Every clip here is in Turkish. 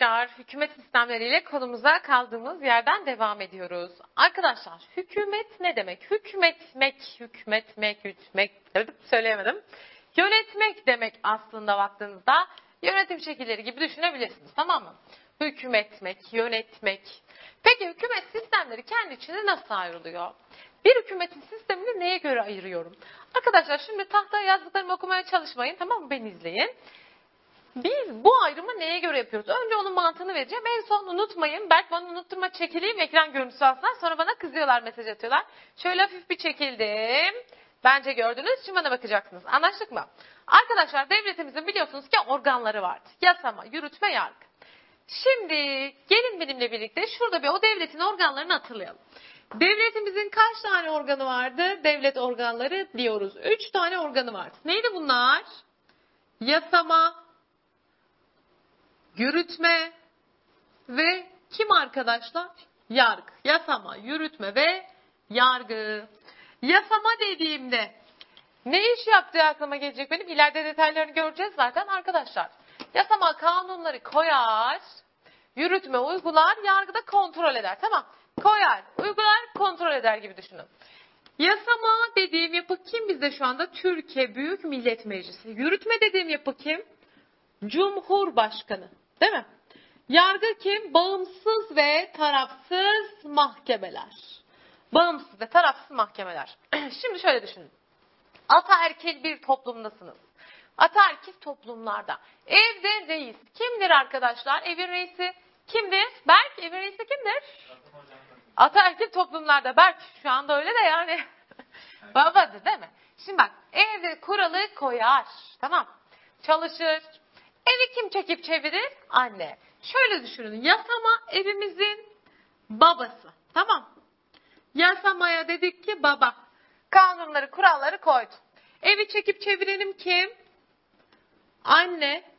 tekrar hükümet sistemleriyle konumuza kaldığımız yerden devam ediyoruz. Arkadaşlar hükümet ne demek? Hükmetmek, hükmetmek, hükmetmek söyleyemedim. Yönetmek demek aslında baktığınızda yönetim şekilleri gibi düşünebilirsiniz tamam mı? Hükmetmek, yönetmek. Peki hükümet sistemleri kendi içinde nasıl ayrılıyor? Bir hükümetin sistemini neye göre ayırıyorum? Arkadaşlar şimdi tahtaya yazdıklarımı okumaya çalışmayın tamam mı? Beni izleyin. Biz bu ayrımı neye göre yapıyoruz? Önce onun mantığını vereceğim. En son unutmayın. Berk bana unutturma çekileyim. Ekran görüntüsü alsınlar. Sonra bana kızıyorlar, mesaj atıyorlar. Şöyle hafif bir çekildim. Bence gördünüz. Şimdi bana bakacaksınız. Anlaştık mı? Arkadaşlar devletimizin biliyorsunuz ki organları vardı. Yasama, yürütme, yargı. Şimdi gelin benimle birlikte şurada bir o devletin organlarını hatırlayalım. Devletimizin kaç tane organı vardı? Devlet organları diyoruz. Üç tane organı vardı. Neydi bunlar? Yasama, yürütme ve kim arkadaşlar? Yargı. Yasama, yürütme ve yargı. Yasama dediğimde ne iş yaptığı aklıma gelecek benim. İleride detaylarını göreceğiz zaten arkadaşlar. Yasama kanunları koyar, yürütme uygular, yargıda kontrol eder. Tamam. Koyar, uygular, kontrol eder gibi düşünün. Yasama dediğim yapı kim bizde şu anda? Türkiye Büyük Millet Meclisi. Yürütme dediğim yapı kim? Cumhurbaşkanı. Değil mi? Yargı kim? Bağımsız ve tarafsız mahkemeler. Bağımsız ve tarafsız mahkemeler. Şimdi şöyle düşünün. Ataerkil bir toplumdasınız. Ataerkil toplumlarda. Evde reis. Kimdir arkadaşlar? Evin reisi kimdir? Berk evin reisi kimdir? Ataerkil toplumlarda. Berk şu anda öyle de yani. Babadır değil mi? Şimdi bak evde kuralı koyar. Tamam. Çalışır. Evi kim çekip çevirir? Anne. Şöyle düşünün. Yasama evimizin babası. Tamam. Yasamaya dedik ki baba. Kanunları, kuralları koydu. Evi çekip çevirenim kim? Anne.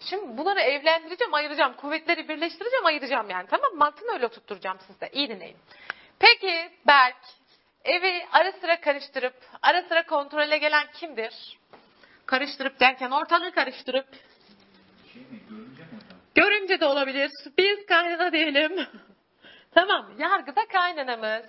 Şimdi bunları evlendireceğim, ayıracağım. Kuvvetleri birleştireceğim, ayıracağım yani. Tamam? Mantığını öyle tutturacağım sizde. İyi dinleyin. Peki Berk, evi ara sıra karıştırıp, ara sıra kontrole gelen kimdir? Karıştırıp derken ortalığı karıştırıp. Şey mi? Görünce mi? Görünce de olabilir. Biz kaynana diyelim. tamam. Yargıda kaynanamız.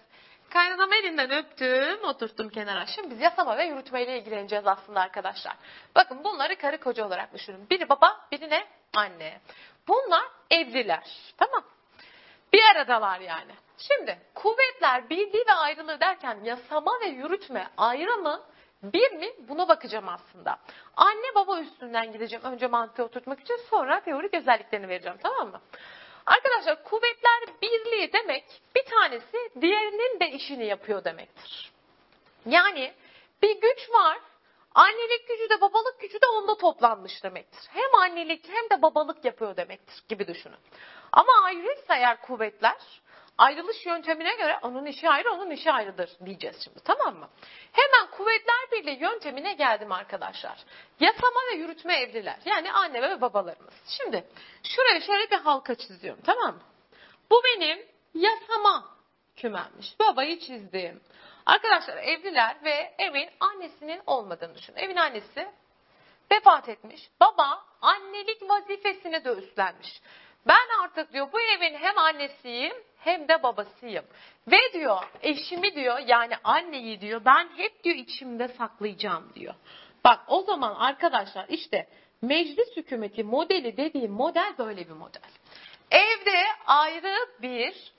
Kaynanamı elinden öptüm, oturttum kenara. Şimdi biz yasama ve yürütmeyle ilgileneceğiz aslında arkadaşlar. Bakın bunları karı koca olarak düşünün. Biri baba, biri ne? Anne. Bunlar evliler. Tamam. Bir aradalar yani. Şimdi kuvvetler birliği ve ayrılığı derken yasama ve yürütme ayrı mı? Bir mi? Buna bakacağım aslında. Anne baba üstünden gideceğim. Önce mantığı oturtmak için sonra teorik özelliklerini vereceğim. Tamam mı? Arkadaşlar kuvvetler birliği demek bir tanesi diğerinin de işini yapıyor demektir. Yani bir güç var. Annelik gücü de babalık gücü de onda toplanmış demektir. Hem annelik hem de babalık yapıyor demektir gibi düşünün. Ama ayrıysa eğer kuvvetler ayrılış yöntemine göre onun işi ayrı, onun işi ayrıdır diyeceğiz şimdi tamam mı? Hemen kuvvetler birliği yöntemine geldim arkadaşlar. Yasama ve yürütme evliler. Yani anne ve babalarımız. Şimdi şuraya şöyle bir halka çiziyorum tamam mı? Bu benim yasama kümemmiş. Babayı çizdim. Arkadaşlar evliler ve evin annesinin olmadığını düşün. Evin annesi vefat etmiş. Baba annelik vazifesini de üstlenmiş. Ben artık diyor bu evin hem annesiyim hem de babasıyım. Ve diyor eşimi diyor yani anneyi diyor ben hep diyor içimde saklayacağım diyor. Bak o zaman arkadaşlar işte meclis hükümeti modeli dediğim model böyle bir model. Evde ayrı bir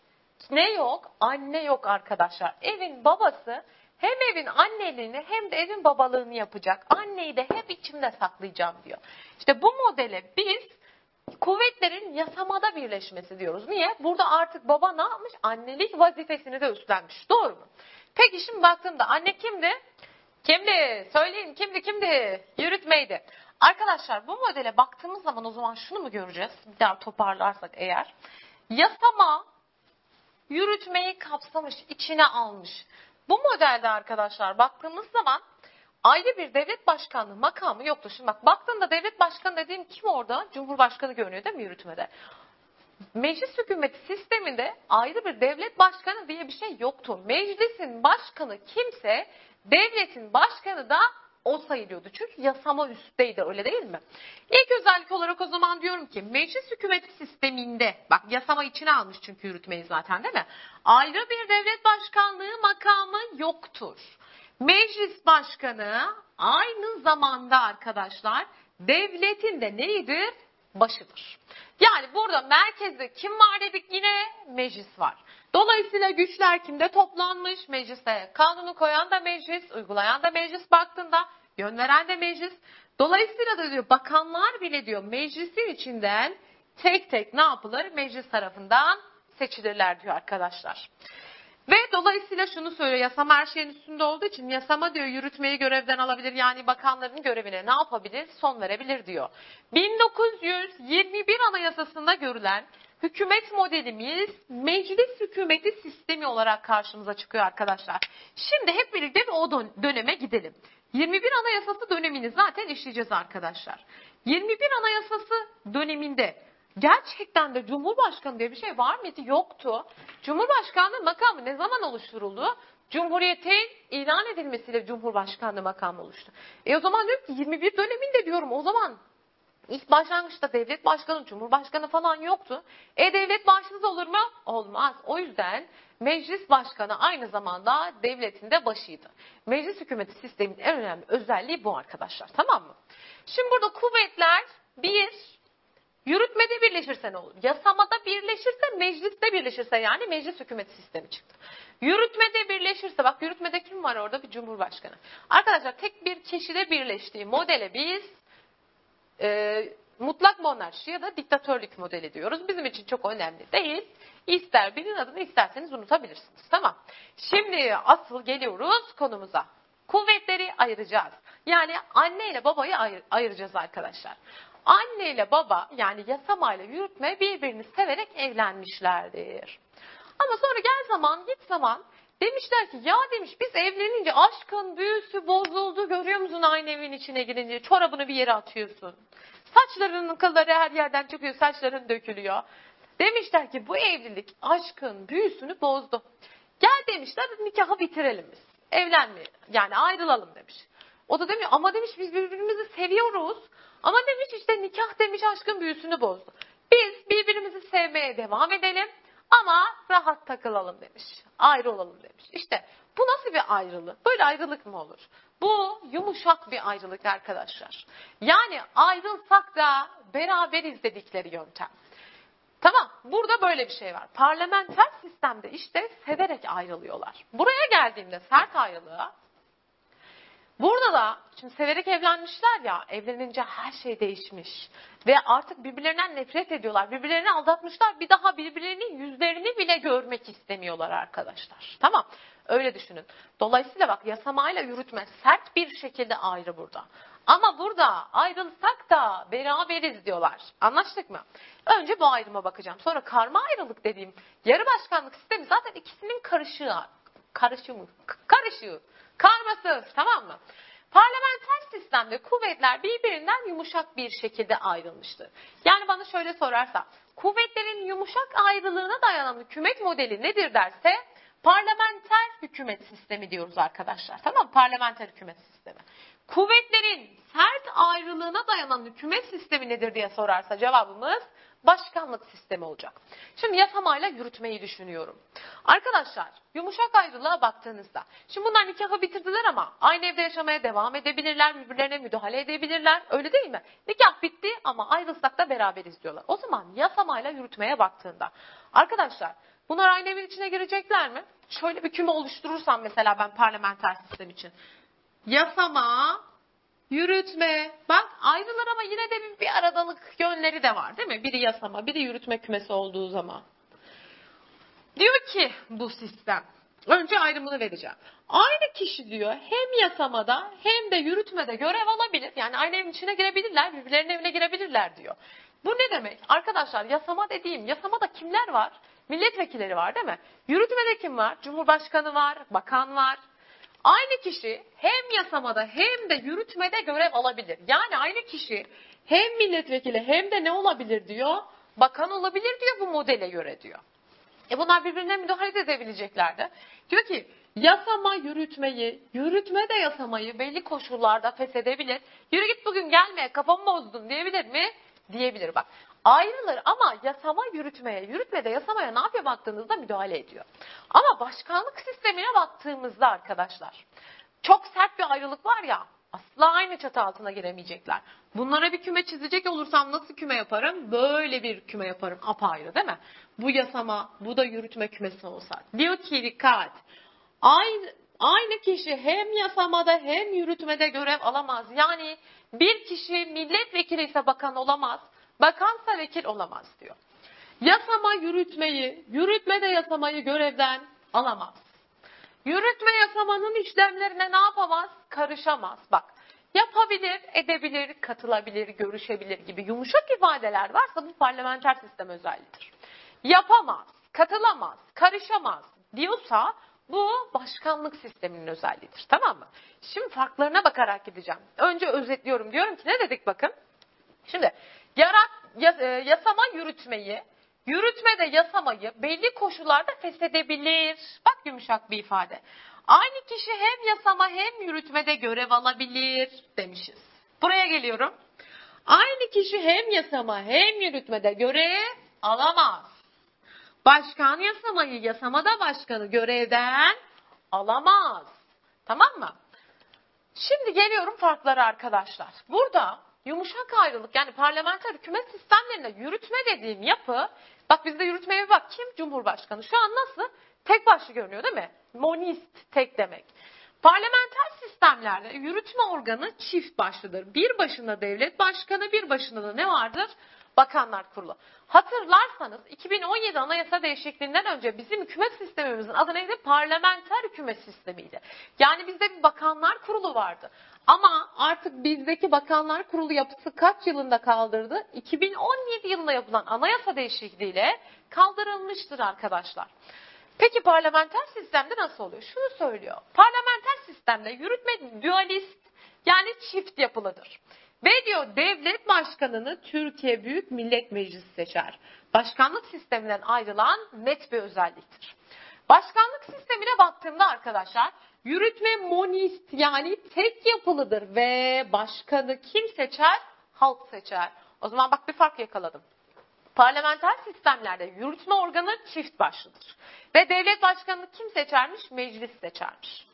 ne yok? Anne yok arkadaşlar. Evin babası hem evin anneliğini hem de evin babalığını yapacak. Anneyi de hep içimde saklayacağım diyor. İşte bu modele biz kuvvetlerin yasamada birleşmesi diyoruz. Niye? Burada artık baba ne yapmış? Annelik vazifesini de üstlenmiş. Doğru mu? Peki şimdi baktığımda anne kimdi? Kimdi? Söyleyin kimdi kimdi? Yürütmeydi. Arkadaşlar bu modele baktığımız zaman o zaman şunu mu göreceğiz? Bir daha toparlarsak eğer. Yasama yürütmeyi kapsamış, içine almış. Bu modelde arkadaşlar baktığımız zaman ayrı bir devlet başkanlığı makamı yoktu. Şimdi bak baktığında devlet başkanı dediğim kim orada? Cumhurbaşkanı görünüyor değil mi yürütmede? Meclis hükümeti sisteminde ayrı bir devlet başkanı diye bir şey yoktu. Meclisin başkanı kimse devletin başkanı da o sayılıyordu. Çünkü yasama üstteydi öyle değil mi? İlk özellik olarak o zaman diyorum ki meclis hükümeti sisteminde bak yasama içine almış çünkü yürütmeyi zaten değil mi? Ayrı bir devlet başkanlığı makamı yoktur. Meclis başkanı aynı zamanda arkadaşlar devletin de neyidir? Başıdır. Yani burada merkezde kim var dedik yine meclis var. Dolayısıyla güçler kimde toplanmış? Mecliste. Kanunu koyan da meclis, uygulayan da meclis baktığında, yön veren de meclis. Dolayısıyla da diyor bakanlar bile diyor meclisin içinden tek tek ne yapılır? Meclis tarafından seçilirler diyor arkadaşlar. Ve dolayısıyla şunu söylüyor yasama her şeyin üstünde olduğu için yasama diyor yürütmeyi görevden alabilir yani bakanların görevine ne yapabilir son verebilir diyor. 1921 anayasasında görülen hükümet modelimiz meclis hükümeti sistemi olarak karşımıza çıkıyor arkadaşlar. Şimdi hep birlikte bir o döneme gidelim. 21 anayasası dönemini zaten işleyeceğiz arkadaşlar. 21 anayasası döneminde gerçekten de Cumhurbaşkanı diye bir şey var mıydı? Yoktu. Cumhurbaşkanlığı makamı ne zaman oluşturuldu? Cumhuriyetin ilan edilmesiyle Cumhurbaşkanlığı makamı oluştu. E o zaman diyorum ki 21 döneminde diyorum o zaman ilk başlangıçta devlet başkanı, cumhurbaşkanı falan yoktu. E devlet başsız olur mu? Olmaz. O yüzden meclis başkanı aynı zamanda devletin de başıydı. Meclis hükümeti sisteminin en önemli özelliği bu arkadaşlar. Tamam mı? Şimdi burada kuvvetler bir, Yürütmede birleşirse ne olur? Yasamada birleşirse, mecliste birleşirse yani meclis hükümeti sistemi çıktı. Yürütmede birleşirse, bak yürütmede kim var orada? Bir cumhurbaşkanı. Arkadaşlar tek bir kişide birleştiği modele biz e, mutlak monarşi ya da diktatörlük modeli diyoruz. Bizim için çok önemli değil. İster birinin adını isterseniz unutabilirsiniz. Tamam. Şimdi asıl geliyoruz konumuza. Kuvvetleri ayıracağız. Yani anne ile babayı ayır, ayıracağız arkadaşlar. Anne ile baba yani yasama ile yürütme birbirini severek evlenmişlerdir. Ama sonra gel zaman git zaman demişler ki ya demiş biz evlenince aşkın büyüsü bozuldu görüyor musun aynı evin içine girince çorabını bir yere atıyorsun. Saçlarının kılları her yerden çıkıyor saçların dökülüyor. Demişler ki bu evlilik aşkın büyüsünü bozdu. Gel demişler nikahı bitirelim biz. Evlenme yani ayrılalım demiş. O da demiş ama demiş biz birbirimizi seviyoruz. Ama demiş işte nikah demiş aşkın büyüsünü bozdu. Biz birbirimizi sevmeye devam edelim ama rahat takılalım demiş. Ayrı olalım demiş. İşte bu nasıl bir ayrılık? Böyle ayrılık mı olur? Bu yumuşak bir ayrılık arkadaşlar. Yani ayrılsak da beraberiz dedikleri yöntem. Tamam burada böyle bir şey var. Parlamenter sistemde işte severek ayrılıyorlar. Buraya geldiğimde sert ayrılığa Burada da şimdi severek evlenmişler ya evlenince her şey değişmiş. Ve artık birbirlerinden nefret ediyorlar. Birbirlerini aldatmışlar. Bir daha birbirlerinin yüzlerini bile görmek istemiyorlar arkadaşlar. Tamam öyle düşünün. Dolayısıyla bak yasamayla yürütme sert bir şekilde ayrı burada. Ama burada ayrılsak da beraberiz diyorlar. Anlaştık mı? Önce bu ayrıma bakacağım. Sonra karma ayrılık dediğim yarı başkanlık sistemi zaten ikisinin karışığı. Karışığı mı? Karışığı. Karmasız tamam mı? Parlamenter sistemde kuvvetler birbirinden yumuşak bir şekilde ayrılmıştır. Yani bana şöyle sorarsa kuvvetlerin yumuşak ayrılığına dayanan hükümet modeli nedir derse parlamenter hükümet sistemi diyoruz arkadaşlar. Tamam mı? Parlamenter hükümet sistemi. Kuvvetlerin sert ayrılığına dayanan hükümet sistemi nedir diye sorarsa cevabımız başkanlık sistemi olacak. Şimdi yasamayla yürütmeyi düşünüyorum. Arkadaşlar yumuşak ayrılığa baktığınızda şimdi bunlar nikahı bitirdiler ama aynı evde yaşamaya devam edebilirler, birbirlerine müdahale edebilirler. Öyle değil mi? Nikah bitti ama ayrılsak da beraberiz diyorlar. O zaman yasamayla yürütmeye baktığında arkadaşlar bunlar aynı evin içine girecekler mi? Şöyle bir küme oluşturursam mesela ben parlamenter sistem için. Yasama, Yürütme. Bak ayrılar ama yine de bir, bir aradalık yönleri de var değil mi? Biri yasama, biri yürütme kümesi olduğu zaman. Diyor ki bu sistem. Önce ayrımını vereceğim. Aynı kişi diyor hem yasamada hem de yürütmede görev alabilir. Yani aynı evin içine girebilirler, birbirlerinin evine girebilirler diyor. Bu ne demek? Arkadaşlar yasama dediğim, yasamada kimler var? Milletvekilleri var değil mi? Yürütmede kim var? Cumhurbaşkanı var, bakan var, Aynı kişi hem yasamada hem de yürütmede görev alabilir. Yani aynı kişi hem milletvekili hem de ne olabilir diyor? Bakan olabilir diyor bu modele göre diyor. E bunlar birbirine müdahale edebileceklerdi. Diyor ki Yasama yürütmeyi, yürütme de yasamayı belli koşullarda feshedebilir. Yürü git bugün gelme kafamı bozdun diyebilir mi? Diyebilir bak. Ayrılır ama yasama yürütmeye, yürütme de yasamaya ne yapıyor baktığınızda müdahale ediyor. Ama başkanlık sistemine baktığımızda arkadaşlar çok sert bir ayrılık var ya asla aynı çatı altına giremeyecekler. Bunlara bir küme çizecek olursam nasıl küme yaparım? Böyle bir küme yaparım apayrı değil mi? Bu yasama, bu da yürütme kümesi olsa. Diyor ki dikkat. Aynı, aynı kişi hem yasamada hem yürütmede görev alamaz. Yani bir kişi milletvekili ise bakan olamaz. Bakansa vekil olamaz diyor. Yasama yürütmeyi, yürütme de yasamayı görevden alamaz. Yürütme yasamanın işlemlerine ne yapamaz? Karışamaz. Bak yapabilir, edebilir, katılabilir, görüşebilir gibi yumuşak ifadeler varsa bu parlamenter sistem özelliğidir. Yapamaz, katılamaz, karışamaz diyorsa bu başkanlık sisteminin özelliğidir. Tamam mı? Şimdi farklarına bakarak gideceğim. Önce özetliyorum. Diyorum ki ne dedik bakın. Şimdi yarat, e, yasama yürütmeyi, yürütme de yasamayı belli koşullarda feshedebilir. Bak yumuşak bir ifade. Aynı kişi hem yasama hem yürütmede görev alabilir demişiz. Buraya geliyorum. Aynı kişi hem yasama hem yürütmede görev alamaz. Başkan yasamayı, yasamada başkanı görevden alamaz. Tamam mı? Şimdi geliyorum farklara arkadaşlar. Burada yumuşak ayrılık yani parlamenter hükümet sistemlerinde yürütme dediğim yapı, bak bizde yürütmeye bak kim? Cumhurbaşkanı. Şu an nasıl? Tek başlı görünüyor değil mi? Monist tek demek. Parlamenter sistemlerde yürütme organı çift başlıdır. Bir başında devlet başkanı, bir başında da ne vardır? Bakanlar Kurulu. Hatırlarsanız 2017 anayasa değişikliğinden önce bizim hükümet sistemimizin adı neydi? Parlamenter hükümet sistemiydi. Yani bizde bir bakanlar kurulu vardı. Ama artık bizdeki bakanlar kurulu yapısı kaç yılında kaldırdı? 2017 yılında yapılan anayasa değişikliğiyle kaldırılmıştır arkadaşlar. Peki parlamenter sistemde nasıl oluyor? Şunu söylüyor. Parlamenter sistemde yürütme dualist yani çift yapılıdır. Ve diyor devlet başkanını Türkiye Büyük Millet Meclisi seçer. Başkanlık sisteminden ayrılan net bir özelliktir. Başkanlık sistemine baktığımda arkadaşlar yürütme monist yani tek yapılıdır ve başkanı kim seçer? Halk seçer. O zaman bak bir fark yakaladım. Parlamenter sistemlerde yürütme organı çift başlıdır. Ve devlet başkanını kim seçermiş? Meclis seçermiş.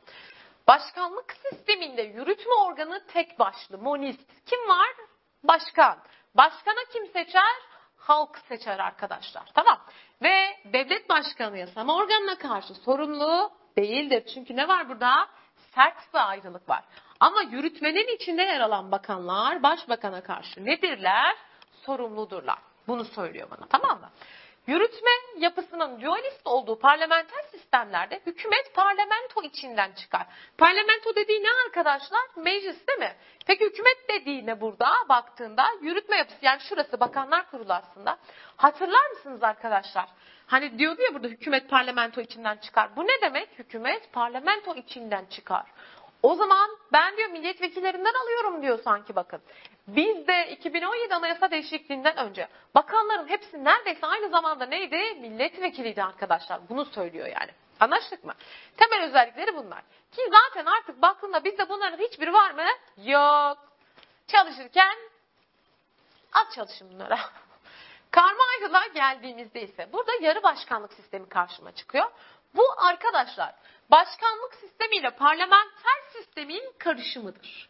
Başkanlık sisteminde yürütme organı tek başlı, monist. Kim var? Başkan. Başkanı kim seçer? Halk seçer arkadaşlar. Tamam. Ve devlet başkanı yasama organına karşı sorumlu değildir. Çünkü ne var burada? Sert bir ayrılık var. Ama yürütmenin içinde yer alan bakanlar başbakana karşı nedirler? Sorumludurlar. Bunu söylüyor bana tamam mı? Yürütme yapısının dualist olduğu parlamenter sistemlerde hükümet parlamento içinden çıkar. Parlamento dediği ne arkadaşlar? Meclis değil mi? Peki hükümet dediği ne burada baktığında? Yürütme yapısı yani şurası bakanlar kurulu aslında. Hatırlar mısınız arkadaşlar? Hani diyordu ya burada hükümet parlamento içinden çıkar. Bu ne demek? Hükümet parlamento içinden çıkar. O zaman ben diyor milletvekillerinden alıyorum diyor sanki bakın. Biz de 2017 anayasa değişikliğinden önce bakanların hepsi neredeyse aynı zamanda neydi? Milletvekiliydi arkadaşlar. Bunu söylüyor yani. Anlaştık mı? Temel özellikleri bunlar. Ki zaten artık baktığında bizde bunların hiçbiri var mı? Yok. Çalışırken az çalışın bunlara. Karma ayrılığa geldiğimizde ise burada yarı başkanlık sistemi karşıma çıkıyor. Bu arkadaşlar başkanlık sistemiyle parlamenter sistemin karışımıdır.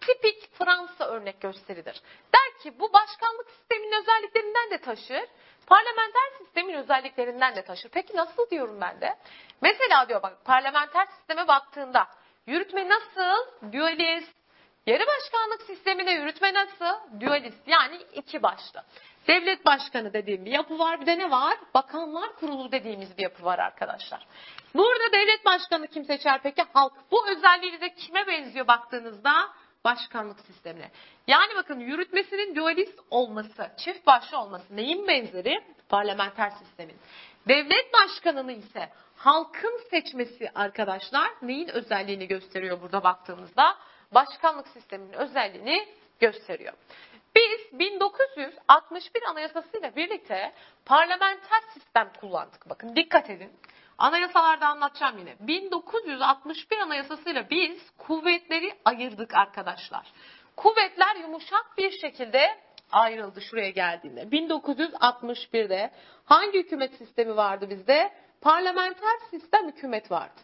Tipik Fransa örnek gösteridir. Der ki bu başkanlık sisteminin özelliklerinden de taşır, parlamenter sistemin özelliklerinden de taşır. Peki nasıl diyorum ben de? Mesela diyor bak parlamenter sisteme baktığında yürütme nasıl? Dualist. Yarı başkanlık sisteminde yürütme nasıl? Dualist yani iki başlı. Devlet başkanı dediğim bir yapı var. Bir de ne var? Bakanlar kurulu dediğimiz bir yapı var arkadaşlar. Burada devlet başkanı kim seçer peki? Halk. Bu özelliği de kime benziyor baktığınızda? Başkanlık sistemine. Yani bakın yürütmesinin dualist olması, çift başlı olması neyin benzeri? Parlamenter sistemin. Devlet başkanını ise halkın seçmesi arkadaşlar neyin özelliğini gösteriyor burada baktığımızda? Başkanlık sisteminin özelliğini gösteriyor. Biz 1961 anayasasıyla birlikte parlamenter sistem kullandık. Bakın dikkat edin. Anayasalarda anlatacağım yine. 1961 anayasasıyla biz kuvvetleri ayırdık arkadaşlar. Kuvvetler yumuşak bir şekilde ayrıldı şuraya geldiğinde. 1961'de hangi hükümet sistemi vardı bizde? Parlamenter sistem hükümet vardı.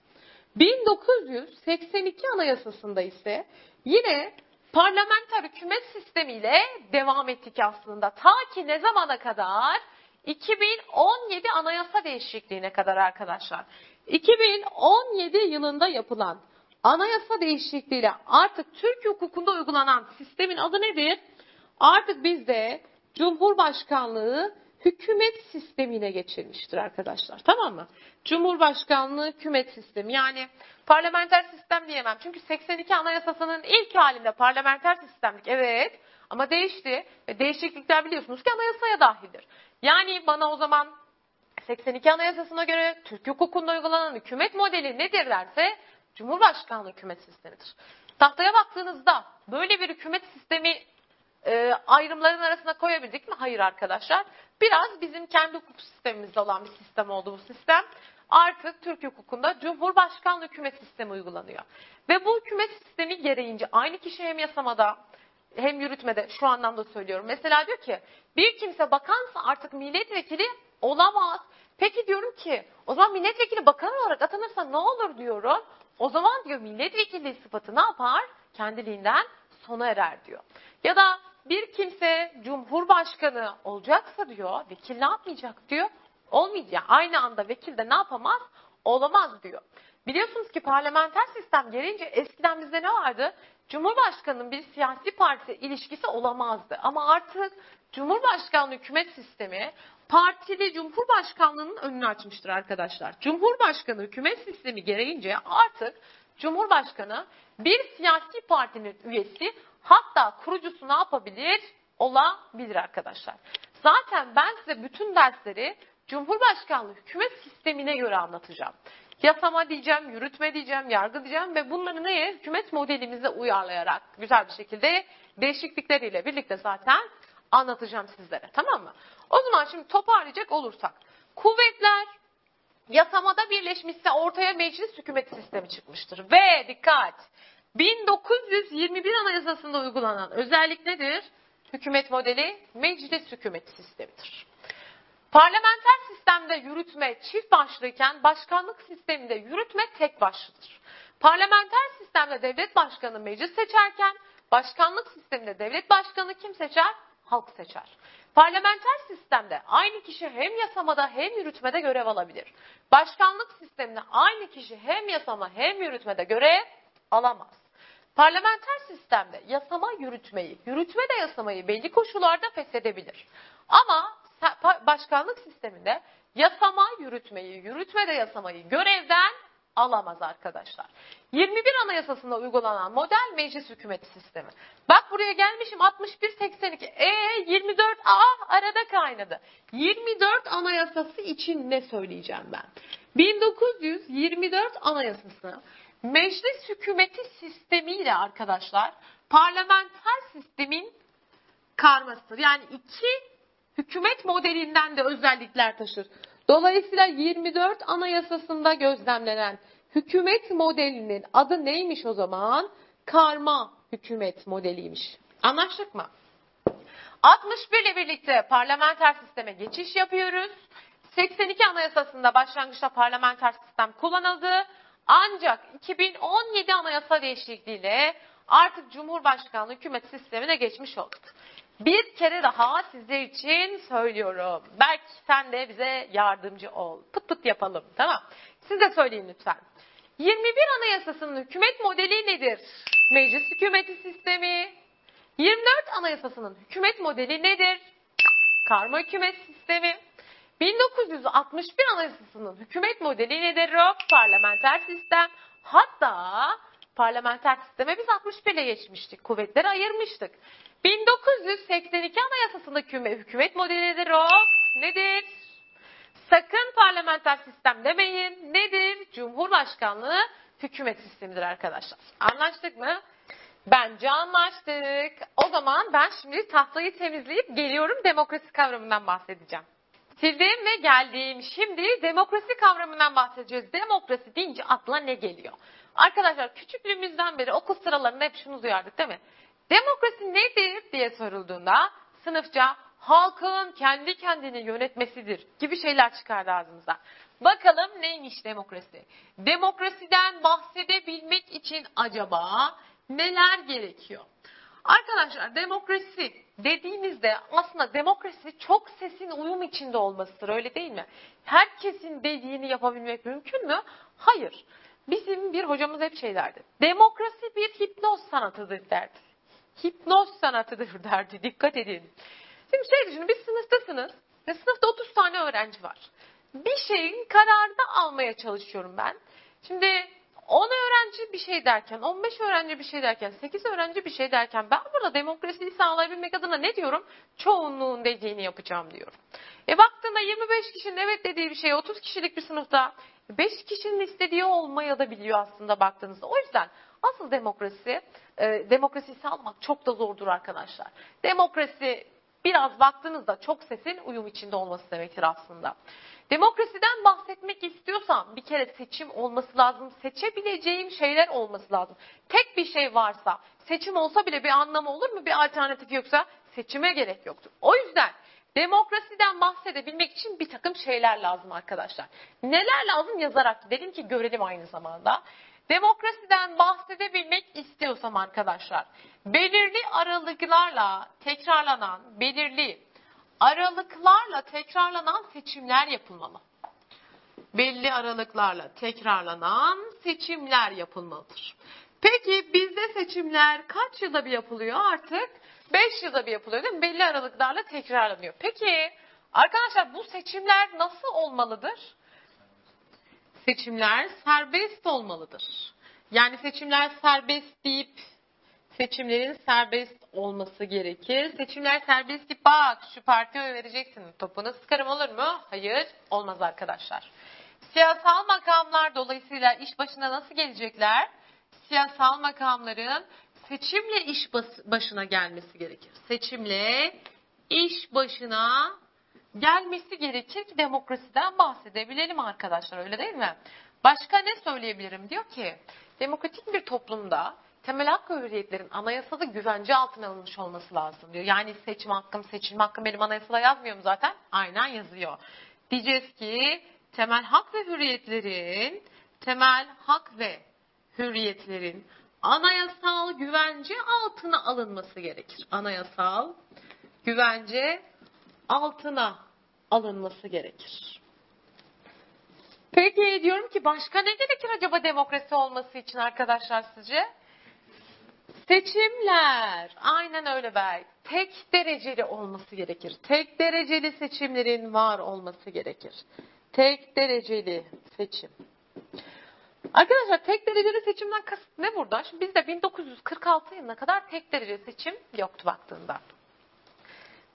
1982 anayasasında ise yine parlamenter hükümet sistemiyle devam ettik aslında. Ta ki ne zamana kadar? 2017 anayasa değişikliğine kadar arkadaşlar. 2017 yılında yapılan anayasa değişikliğiyle artık Türk hukukunda uygulanan sistemin adı nedir? Artık bizde Cumhurbaşkanlığı hükümet sistemine geçilmiştir arkadaşlar. Tamam mı? Cumhurbaşkanlığı hükümet sistemi. Yani parlamenter sistem diyemem. Çünkü 82 Anayasası'nın ilk halinde parlamenter sistemlik. Evet. Ama değişti. Ve değişiklikler biliyorsunuz ki anayasaya dahildir. Yani bana o zaman 82 Anayasası'na göre Türk hukukunda uygulanan hükümet modeli nedir derse Cumhurbaşkanlığı hükümet sistemidir. Tahtaya baktığınızda böyle bir hükümet sistemi e, ayrımların arasına koyabildik mi? Hayır arkadaşlar. Biraz bizim kendi hukuk sistemimizde olan bir sistem oldu bu sistem. Artık Türk hukukunda Cumhurbaşkanlığı hükümet sistemi uygulanıyor. Ve bu hükümet sistemi gereğince aynı kişi hem yasamada hem yürütmede şu anlamda söylüyorum. Mesela diyor ki bir kimse bakansa artık milletvekili olamaz. Peki diyorum ki o zaman milletvekili bakan olarak atanırsa ne olur diyorum. O zaman diyor milletvekilliği sıfatı ne yapar? Kendiliğinden sona erer diyor. Ya da bir kimse cumhurbaşkanı olacaksa diyor vekil ne yapmayacak diyor. Olmayacak. Aynı anda vekil de ne yapamaz? Olamaz diyor. Biliyorsunuz ki parlamenter sistem gelince eskiden bizde ne vardı? Cumhurbaşkanının bir siyasi parti ilişkisi olamazdı. Ama artık Cumhurbaşkanlığı hükümet sistemi partili Cumhurbaşkanlığının önünü açmıştır arkadaşlar. Cumhurbaşkanı hükümet sistemi gereğince artık Cumhurbaşkanı bir siyasi partinin üyesi hatta kurucusu ne yapabilir? Olabilir arkadaşlar. Zaten ben size bütün dersleri Cumhurbaşkanlığı hükümet sistemine göre anlatacağım. Yasama diyeceğim, yürütme diyeceğim, yargı diyeceğim ve bunları neye? Hükümet modelimize uyarlayarak güzel bir şekilde değişiklikleriyle birlikte zaten anlatacağım sizlere. Tamam mı? O zaman şimdi toparlayacak olursak. Kuvvetler yasamada birleşmişse ortaya meclis hükümet sistemi çıkmıştır. Ve dikkat! 1921 Anayasası'nda uygulanan özellik nedir? Hükümet modeli meclis hükümet sistemidir. Parlamenter sistemde yürütme çift başlıyken başkanlık sisteminde yürütme tek başlıdır. Parlamenter sistemde devlet başkanı meclis seçerken başkanlık sisteminde devlet başkanı kim seçer? Halk seçer. Parlamenter sistemde aynı kişi hem yasamada hem yürütmede görev alabilir. Başkanlık sisteminde aynı kişi hem yasama hem yürütmede görev alamaz. Parlamenter sistemde yasama yürütmeyi, yürütme de yasamayı belli koşullarda feshedebilir. Ama başkanlık sisteminde yasama yürütmeyi, yürütme de yasamayı görevden alamaz arkadaşlar. 21 Anayasasında uygulanan model meclis hükümeti sistemi. Bak buraya gelmişim 61-82. E 24 a arada kaynadı. 24 Anayasası için ne söyleyeceğim ben? 1924 Anayasası meclis hükümeti sistemiyle arkadaşlar parlamenter sistemin karmasıdır. Yani iki hükümet modelinden de özellikler taşır. Dolayısıyla 24 Anayasasında gözlemlenen hükümet modelinin adı neymiş o zaman? Karma hükümet modeliymiş. Anlaştık mı? 61 ile birlikte parlamenter sisteme geçiş yapıyoruz. 82 Anayasasında başlangıçta parlamenter sistem kullanıldı. Ancak 2017 Anayasa değişikliğiyle artık Cumhurbaşkanlığı hükümet sistemine geçmiş olduk. Bir kere daha sizler için söylüyorum. Belki sen de bize yardımcı ol. Pıt pıt yapalım tamam. Siz de söyleyin lütfen. 21 Anayasası'nın hükümet modeli nedir? Meclis hükümeti sistemi. 24 Anayasası'nın hükümet modeli nedir? Karma hükümet sistemi. 1961 Anayasası'nın hükümet modeli nedir? Parlamenter sistem. Hatta parlamenter sisteme biz 61 ile geçmiştik. Kuvvetleri ayırmıştık. 1982 Anayasası'ndaki hükümet modelidir o. Nedir? Sakın parlamenter sistem demeyin. Nedir? Cumhurbaşkanlığı hükümet sistemidir arkadaşlar. Anlaştık mı? Bence anlaştık. O zaman ben şimdi tahtayı temizleyip geliyorum demokrasi kavramından bahsedeceğim. Sildim ve geldim. Şimdi demokrasi kavramından bahsedeceğiz. Demokrasi deyince akla ne geliyor? Arkadaşlar küçüklüğümüzden beri okul sıralarında hep şunu duyardık değil mi? Demokrasi nedir diye sorulduğunda sınıfça halkın kendi kendini yönetmesidir gibi şeyler çıkardı ağzımıza. Bakalım neymiş demokrasi? Demokrasiden bahsedebilmek için acaba neler gerekiyor? Arkadaşlar demokrasi dediğimizde aslında demokrasi çok sesin uyum içinde olmasıdır öyle değil mi? Herkesin dediğini yapabilmek mümkün mü? Hayır. Bizim bir hocamız hep şey derdi. Demokrasi bir hipnoz sanatıdır derdi. Hipnoz sanatıdır derdi. Dikkat edin. Şimdi şey düşünün bir sınıftasınız ve sınıfta 30 tane öğrenci var. Bir şeyin kararını almaya çalışıyorum ben. Şimdi 10 öğrenci bir şey derken, 15 öğrenci bir şey derken, 8 öğrenci bir şey derken ben burada demokrasiyi sağlayabilmek adına ne diyorum? Çoğunluğun dediğini yapacağım diyorum. E baktığında 25 kişinin evet dediği bir şey 30 kişilik bir sınıfta 5 kişinin istediği olmaya da biliyor aslında baktığınızda. O yüzden asıl demokrasi, e, demokrasiyi sağlamak çok da zordur arkadaşlar. Demokrasi biraz baktığınızda çok sesin uyum içinde olması demektir aslında. Demokrasiden bahsetmek istiyorsam bir kere seçim olması lazım. Seçebileceğim şeyler olması lazım. Tek bir şey varsa, seçim olsa bile bir anlamı olur mu? Bir alternatif yoksa seçime gerek yoktur. O yüzden demokrasiden bahsedebilmek için bir takım şeyler lazım arkadaşlar. Neler lazım yazarak gidelim ki görelim aynı zamanda. Demokrasiden bahsedebilmek istiyorsam arkadaşlar, belirli aralıklarla tekrarlanan, belirli aralıklarla tekrarlanan seçimler yapılmalı. Belli aralıklarla tekrarlanan seçimler yapılmalıdır. Peki bizde seçimler kaç yılda bir yapılıyor artık? 5 yılda bir yapılıyor değil mi? Belli aralıklarla tekrarlanıyor. Peki arkadaşlar bu seçimler nasıl olmalıdır? Seçimler serbest olmalıdır. Yani seçimler serbest deyip seçimlerin serbest olması gerekir. Seçimler serbest deyip bak şu partiye oy vereceksin topunu sıkarım olur mu? Hayır olmaz arkadaşlar. Siyasal makamlar dolayısıyla iş başına nasıl gelecekler? Siyasal makamların seçimle iş başına gelmesi gerekir. Seçimle iş başına gelmesi gerekir ki demokrasiden bahsedebilelim arkadaşlar öyle değil mi? Başka ne söyleyebilirim? Diyor ki demokratik bir toplumda temel hak ve hürriyetlerin anayasada güvence altına alınmış olması lazım diyor. Yani seçim hakkım, seçilme hakkım benim anayasada yazmıyor mu zaten? Aynen yazıyor. Diyeceğiz ki temel hak ve hürriyetlerin temel hak ve hürriyetlerin anayasal güvence altına alınması gerekir. Anayasal güvence altına alınması gerekir. Peki diyorum ki başka ne gerekir acaba demokrasi olması için arkadaşlar sizce? Seçimler. Aynen öyle Berk. Tek dereceli olması gerekir. Tek dereceli seçimlerin var olması gerekir. Tek dereceli seçim. Arkadaşlar tek dereceli seçimden kasıt ne burada? Şimdi bizde 1946 yılına kadar tek dereceli seçim yoktu baktığında.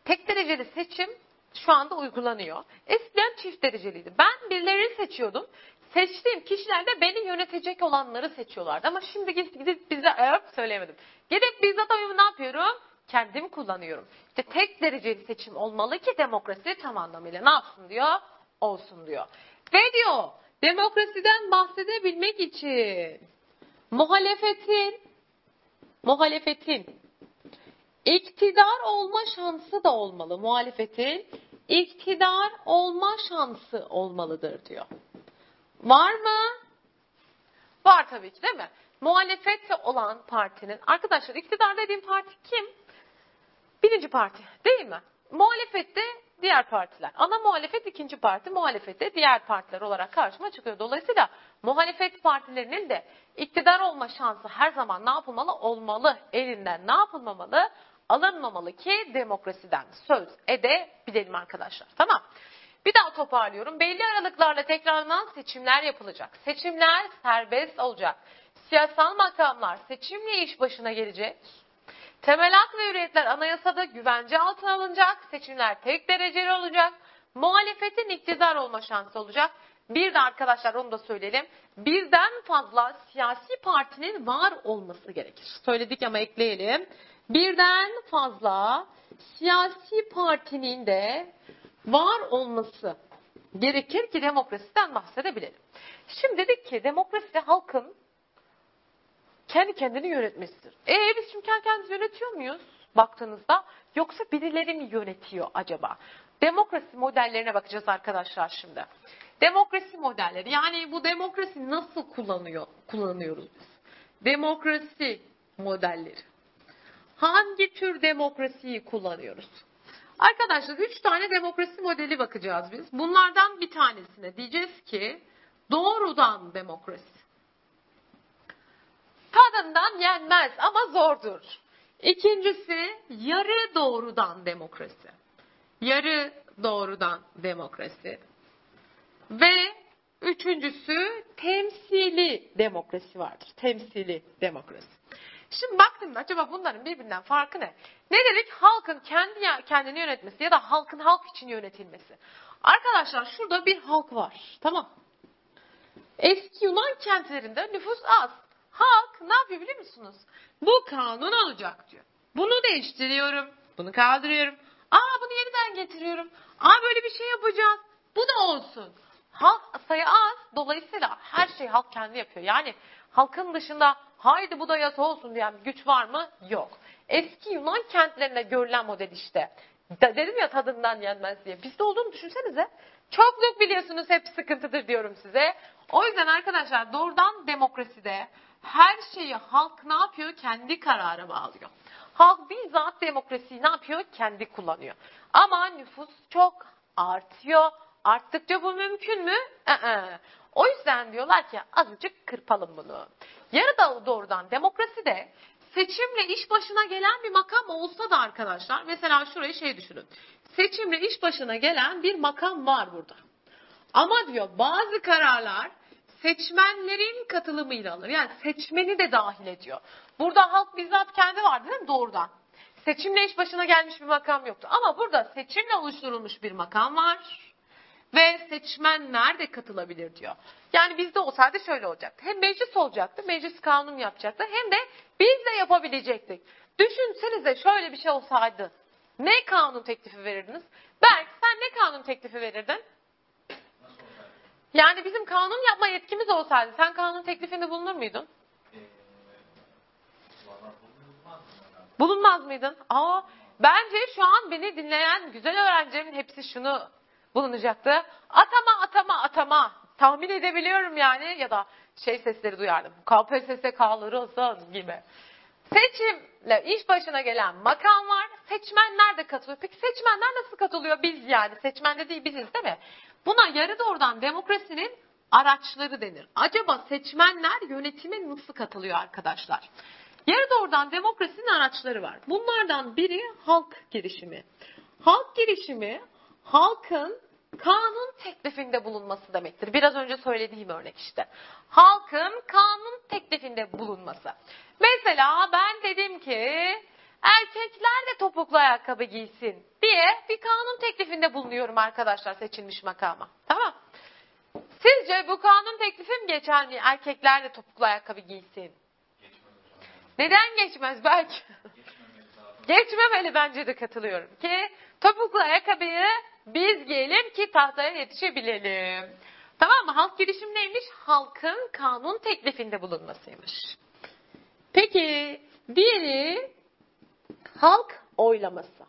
Tek dereceli seçim şu anda uygulanıyor. Eskiden çift dereceliydi. Ben birilerini seçiyordum. Seçtiğim kişiler de beni yönetecek olanları seçiyorlardı. Ama şimdi gidip bize evet söyleyemedim. Gidip bizzat oyumu ne yapıyorum? Kendim kullanıyorum. İşte tek dereceli seçim olmalı ki demokrasi tam anlamıyla ne yapsın diyor? Olsun diyor. Ve diyor demokrasiden bahsedebilmek için muhalefetin muhalefetin iktidar olma şansı da olmalı. Muhalefetin iktidar olma şansı olmalıdır diyor. Var mı? Var tabii ki değil mi? Muhalefette olan partinin, arkadaşlar iktidar dediğim parti kim? Birinci parti değil mi? Muhalefette diğer partiler. Ana muhalefet ikinci parti, muhalefette diğer partiler olarak karşıma çıkıyor. Dolayısıyla muhalefet partilerinin de iktidar olma şansı her zaman ne yapılmalı? Olmalı. Elinden ne yapılmamalı? Alınmamalı ki demokrasiden söz edebilelim arkadaşlar. Tamam. Bir daha toparlıyorum. Belli aralıklarla tekrarlanan seçimler yapılacak. Seçimler serbest olacak. Siyasal makamlar seçimle iş başına gelecek. Temel hak ve hürriyetler anayasada güvence altına alınacak. Seçimler tek dereceli olacak. Muhalefetin iktidar olma şansı olacak. Bir de arkadaşlar onu da söyleyelim. Birden fazla siyasi partinin var olması gerekir. Söyledik ama ekleyelim. Birden fazla siyasi partinin de var olması gerekir ki demokrasiden bahsedebilelim. Şimdi dedik ki demokrasi halkın kendi kendini yönetmesidir. E biz şimdi kendi kendimizi yönetiyor muyuz baktığınızda? Yoksa birileri mi yönetiyor acaba? Demokrasi modellerine bakacağız arkadaşlar şimdi. Demokrasi modelleri yani bu demokrasi nasıl kullanıyor kullanıyoruz biz? Demokrasi modelleri. Hangi tür demokrasiyi kullanıyoruz? Arkadaşlar üç tane demokrasi modeli bakacağız biz. Bunlardan bir tanesine diyeceğiz ki doğrudan demokrasi. Tadından yenmez ama zordur. İkincisi yarı doğrudan demokrasi. Yarı doğrudan demokrasi. Ve üçüncüsü temsili demokrasi vardır. Temsili demokrasi. Şimdi baktım acaba bunların birbirinden farkı ne? Ne dedik? Halkın kendi kendini yönetmesi ya da halkın halk için yönetilmesi. Arkadaşlar şurada bir halk var. Tamam. Eski Yunan kentlerinde nüfus az. Halk ne yapıyor biliyor musunuz? Bu kanun olacak diyor. Bunu değiştiriyorum. Bunu kaldırıyorum. Aa bunu yeniden getiriyorum. Aa böyle bir şey yapacağız. Bu da olsun. Halk sayı az. Dolayısıyla her şeyi halk kendi yapıyor. Yani halkın dışında haydi bu da yasa olsun diyen bir güç var mı? Yok. Eski Yunan kentlerinde görülen model işte. De- dedim ya tadından yenmez diye. Bizde olduğunu düşünsenize. Çokluk biliyorsunuz hep sıkıntıdır diyorum size. O yüzden arkadaşlar doğrudan demokraside her şeyi halk ne yapıyor? Kendi karara bağlıyor. Halk bizzat demokrasiyi ne yapıyor? Kendi kullanıyor. Ama nüfus çok artıyor. Arttıkça bu mümkün mü? Ee. O yüzden diyorlar ki azıcık kırpalım bunu. Yarı da doğrudan demokrasi de seçimle iş başına gelen bir makam olsa da arkadaşlar mesela şurayı şey düşünün. Seçimle iş başına gelen bir makam var burada. Ama diyor bazı kararlar seçmenlerin katılımıyla alır. Yani seçmeni de dahil ediyor. Burada halk bizzat kendi var değil mi doğrudan? Seçimle iş başına gelmiş bir makam yoktu. Ama burada seçimle oluşturulmuş bir makam var. Ve seçmenler de katılabilir diyor. Yani bizde olsaydı şöyle olacaktı. Hem meclis olacaktı, meclis kanun yapacaktı. Hem de biz de yapabilecektik. Düşünsenize şöyle bir şey olsaydı. Ne kanun teklifi verirdiniz? Berk sen ne kanun teklifi verirdin? Yani bizim kanun yapma yetkimiz olsaydı sen kanun teklifinde bulunur muydun? Bulunmaz mıydın? Aa, bence şu an beni dinleyen güzel öğrencilerimin hepsi şunu bulunacaktı. Atama atama atama. Tahmin edebiliyorum yani ya da şey sesleri duyardım. KPSS olsun gibi. Seçimle iş başına gelen makam var. Seçmenler de katılıyor. Peki seçmenler nasıl katılıyor? Biz yani. Seçmen de değil biziz değil mi? Buna yarı doğrudan demokrasinin araçları denir. Acaba seçmenler yönetime nasıl katılıyor arkadaşlar? Yarı doğrudan demokrasinin araçları var. Bunlardan biri halk girişimi. Halk girişimi halkın kanun teklifinde bulunması demektir. Biraz önce söylediğim örnek işte. Halkın kanun teklifinde bulunması. Mesela ben dedim ki erkekler de topuklu ayakkabı giysin diye bir kanun teklifinde bulunuyorum arkadaşlar seçilmiş makama. Tamam. Sizce bu kanun teklifim geçer mi? Erkekler de topuklu ayakkabı giysin. Neden geçmez belki? Geçmemeli bence de katılıyorum ki topuklu ayakkabıyı biz giyelim ki tahtaya yetişebilelim. Tamam mı? Halk girişim neymiş? Halkın kanun teklifinde bulunmasıymış. Peki diğeri halk oylaması.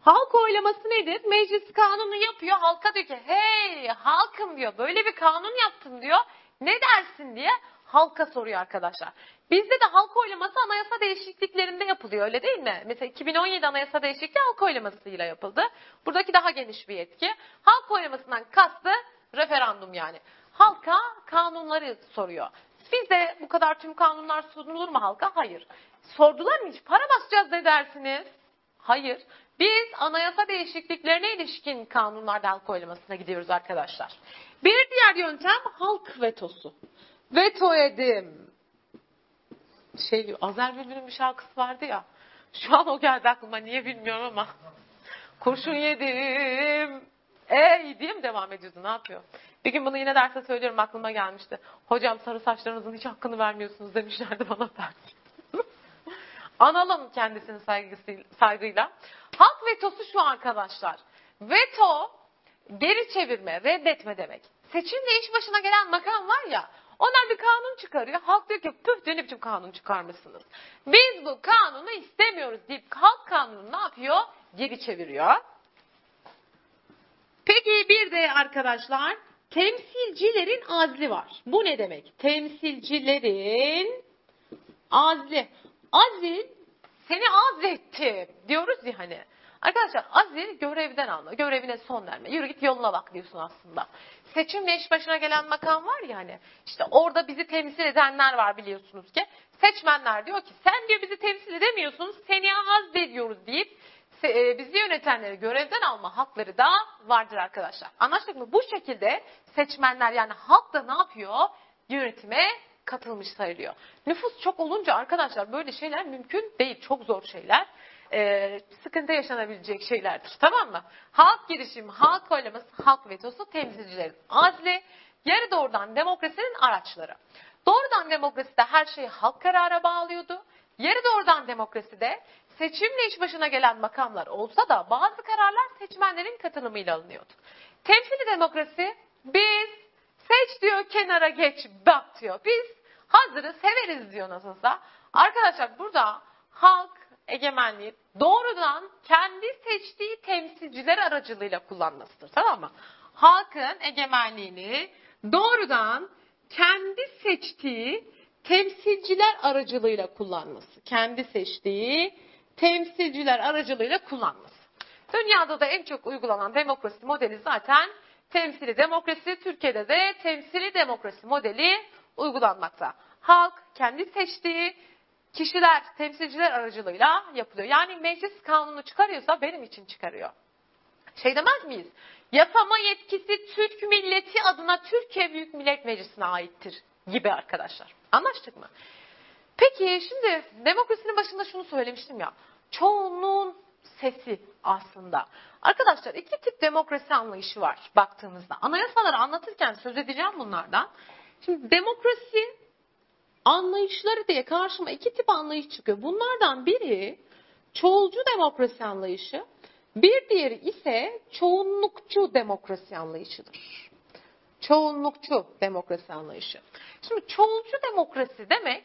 Halk oylaması nedir? Meclis kanunu yapıyor. Halka diyor ki hey halkım diyor böyle bir kanun yaptım diyor. Ne dersin diye halka soruyor arkadaşlar. Bizde de halk oylaması anayasa değişikliklerinde yapılıyor öyle değil mi? Mesela 2017 anayasa değişikliği halk oylamasıyla yapıldı. Buradaki daha geniş bir yetki. Halk oylamasından kastı referandum yani. Halka kanunları soruyor. Bizde bu kadar tüm kanunlar sunulur mu halka? Hayır. Sordular mı hiç? Para basacağız ne dersiniz? Hayır. Biz anayasa değişikliklerine ilişkin kanunlarda halk oylamasına gidiyoruz arkadaşlar. Bir diğer yöntem halk vetosu. Veto edim. Şey, Azer Bülbül'ün bir şarkısı vardı ya. Şu an o geldi aklıma niye bilmiyorum ama. Kurşun yedim. Ey diye mi devam ediyordu ne yapıyor? Bir gün bunu yine derste söylüyorum aklıma gelmişti. Hocam sarı saçlarınızın hiç hakkını vermiyorsunuz demişlerdi bana ders. Analım kendisini saygıyla. Halk vetosu şu arkadaşlar. Veto geri çevirme, reddetme demek. Seçimle iş başına gelen makam var ya, onlar bir kanun çıkarıyor. Halk diyor ki püf ne biçim kanun çıkarmışsınız. Biz bu kanunu istemiyoruz deyip halk kanunu ne yapıyor? Geri çeviriyor. Peki bir de arkadaşlar temsilcilerin azli var. Bu ne demek? Temsilcilerin azli. Azil seni azletti diyoruz ya hani. Arkadaşlar azil görevden alma, görevine son verme. Yürü git yoluna bak diyorsun aslında. Seçimle iş başına gelen makam var ya hani. İşte orada bizi temsil edenler var biliyorsunuz ki. Seçmenler diyor ki sen diyor bizi temsil edemiyorsunuz, seni azlediyoruz deyip e, bizi yönetenleri görevden alma hakları da vardır arkadaşlar. Anlaştık mı? Bu şekilde seçmenler yani halk da ne yapıyor? Yönetime katılmış sayılıyor. Nüfus çok olunca arkadaşlar böyle şeyler mümkün değil. Çok zor şeyler. Ee, sıkıntı yaşanabilecek şeylerdir. Tamam mı? Halk girişimi, halk oylaması, halk vetosu, temsilcilerin azli, yarı doğrudan demokrasinin araçları. Doğrudan demokraside her şeyi halk karara bağlıyordu. Yarı doğrudan demokraside seçimle iş başına gelen makamlar olsa da bazı kararlar seçmenlerin katılımıyla alınıyordu. Temsili demokrasi biz seç diyor kenara geç bak diyor. Biz hazırız severiz diyor nasılsa. Arkadaşlar burada halk egemenliği doğrudan kendi seçtiği temsilciler aracılığıyla kullanmasıdır. Tamam mı? Halkın egemenliğini doğrudan kendi seçtiği temsilciler aracılığıyla kullanması. Kendi seçtiği temsilciler aracılığıyla kullanması. Dünyada da en çok uygulanan demokrasi modeli zaten temsili demokrasi. Türkiye'de de temsili demokrasi modeli uygulanmakta. Halk kendi seçtiği kişiler, temsilciler aracılığıyla yapılıyor. Yani meclis kanunu çıkarıyorsa benim için çıkarıyor. Şey demez miyiz? Yasama yetkisi Türk milleti adına Türkiye Büyük Millet Meclisi'ne aittir gibi arkadaşlar. Anlaştık mı? Peki şimdi demokrasinin başında şunu söylemiştim ya. Çoğunluğun sesi aslında. Arkadaşlar iki tip demokrasi anlayışı var baktığımızda. Anayasaları anlatırken söz edeceğim bunlardan. Şimdi demokrasi anlayışları diye karşıma iki tip anlayış çıkıyor. Bunlardan biri çoğulcu demokrasi anlayışı, bir diğeri ise çoğunlukçu demokrasi anlayışıdır. Çoğunlukçu demokrasi anlayışı. Şimdi çoğulcu demokrasi demek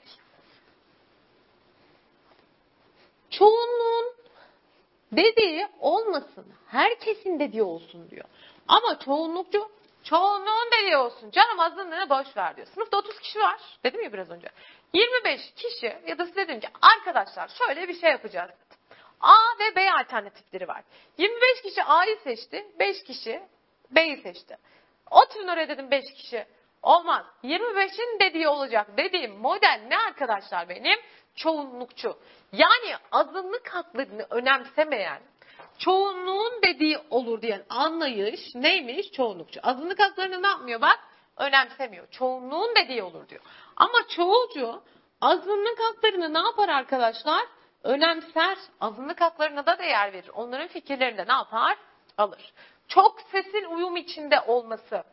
çoğunluğun dediği olmasın, herkesin dediği olsun diyor. Ama çoğunlukçu çoğunluğun dediği olsun. Canım azınlığını boş ver diyor. Sınıfta 30 kişi var. Dedim ya biraz önce. 25 kişi ya da size dedim ki arkadaşlar şöyle bir şey yapacağız. A ve B alternatifleri var. 25 kişi A'yı seçti. 5 kişi B'yi seçti. Oturun oraya dedim 5 kişi. Olmaz. 25'in dediği olacak. Dediğim model ne arkadaşlar benim? Çoğunlukçu. Yani azınlık haklarını önemsemeyen, çoğunluğun dediği olur diyen anlayış neymiş? Çoğunlukçu. Azınlık haklarını ne yapmıyor bak? Önemsemiyor. Çoğunluğun dediği olur diyor. Ama çoğulcu azınlık haklarını ne yapar arkadaşlar? Önemser. Azınlık haklarına da değer verir. Onların fikirlerini de ne yapar? Alır. Çok sesin uyum içinde olması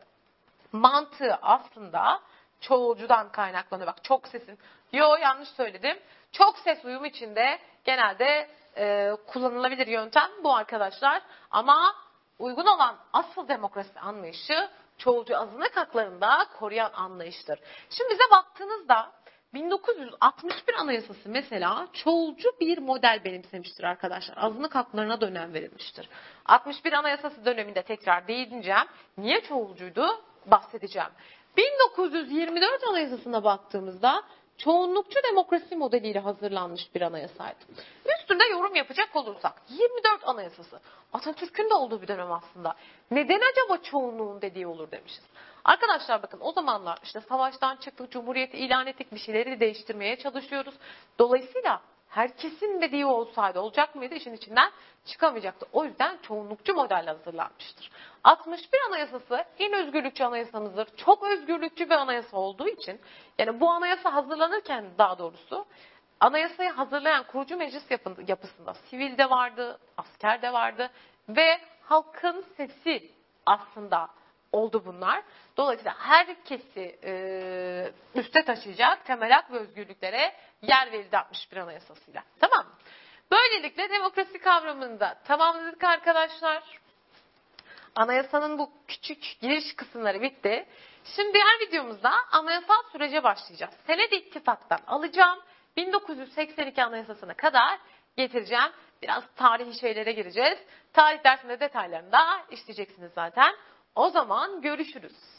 mantığı aslında çoğulcudan kaynaklanıyor. Bak çok sesin. Yo yanlış söyledim. Çok ses uyum içinde genelde e, kullanılabilir yöntem bu arkadaşlar. Ama uygun olan asıl demokrasi anlayışı çoğulcu azınlık haklarında koruyan anlayıştır. Şimdi bize baktığınızda 1961 Anayasası mesela çoğulcu bir model benimsemiştir arkadaşlar. Azınlık haklarına da önem verilmiştir. 61 Anayasası döneminde tekrar değineceğim. Niye çoğulcuydu? Bahsedeceğim. 1924 Anayasası'na baktığımızda çoğunlukçu demokrasi modeliyle hazırlanmış bir anayasaydı. Üstünde yorum yapacak olursak 24 Anayasası Atatürk'ün de olduğu bir dönem aslında. Neden acaba çoğunluğun dediği olur demişiz. Arkadaşlar bakın o zamanlar işte savaştan çıktık, cumhuriyeti ilan ettik, bir şeyleri değiştirmeye çalışıyoruz. Dolayısıyla herkesin dediği olsaydı olacak mıydı işin içinden çıkamayacaktı. O yüzden çoğunlukçu model hazırlanmıştır. 61 Anayasası en özgürlükçü anayasamızdır. Çok özgürlükçü bir anayasa olduğu için yani bu anayasa hazırlanırken daha doğrusu anayasayı hazırlayan kurucu meclis yapısında sivil de vardı, asker de vardı ve halkın sesi aslında oldu bunlar. Dolayısıyla herkesi e, üste taşıyacak temel hak ve özgürlüklere yer verildi 61 Anayasası'yla. Tamam? Böylelikle demokrasi kavramını da tamamladık arkadaşlar. anayasanın bu küçük giriş kısımları bitti. Şimdi diğer videomuzda anayasal sürece başlayacağız. Senedi ittifaktan alacağım. 1982 anayasasına kadar getireceğim. Biraz tarihi şeylere gireceğiz. Tarih dersinde detaylarını da işleyeceksiniz zaten. O zaman görüşürüz.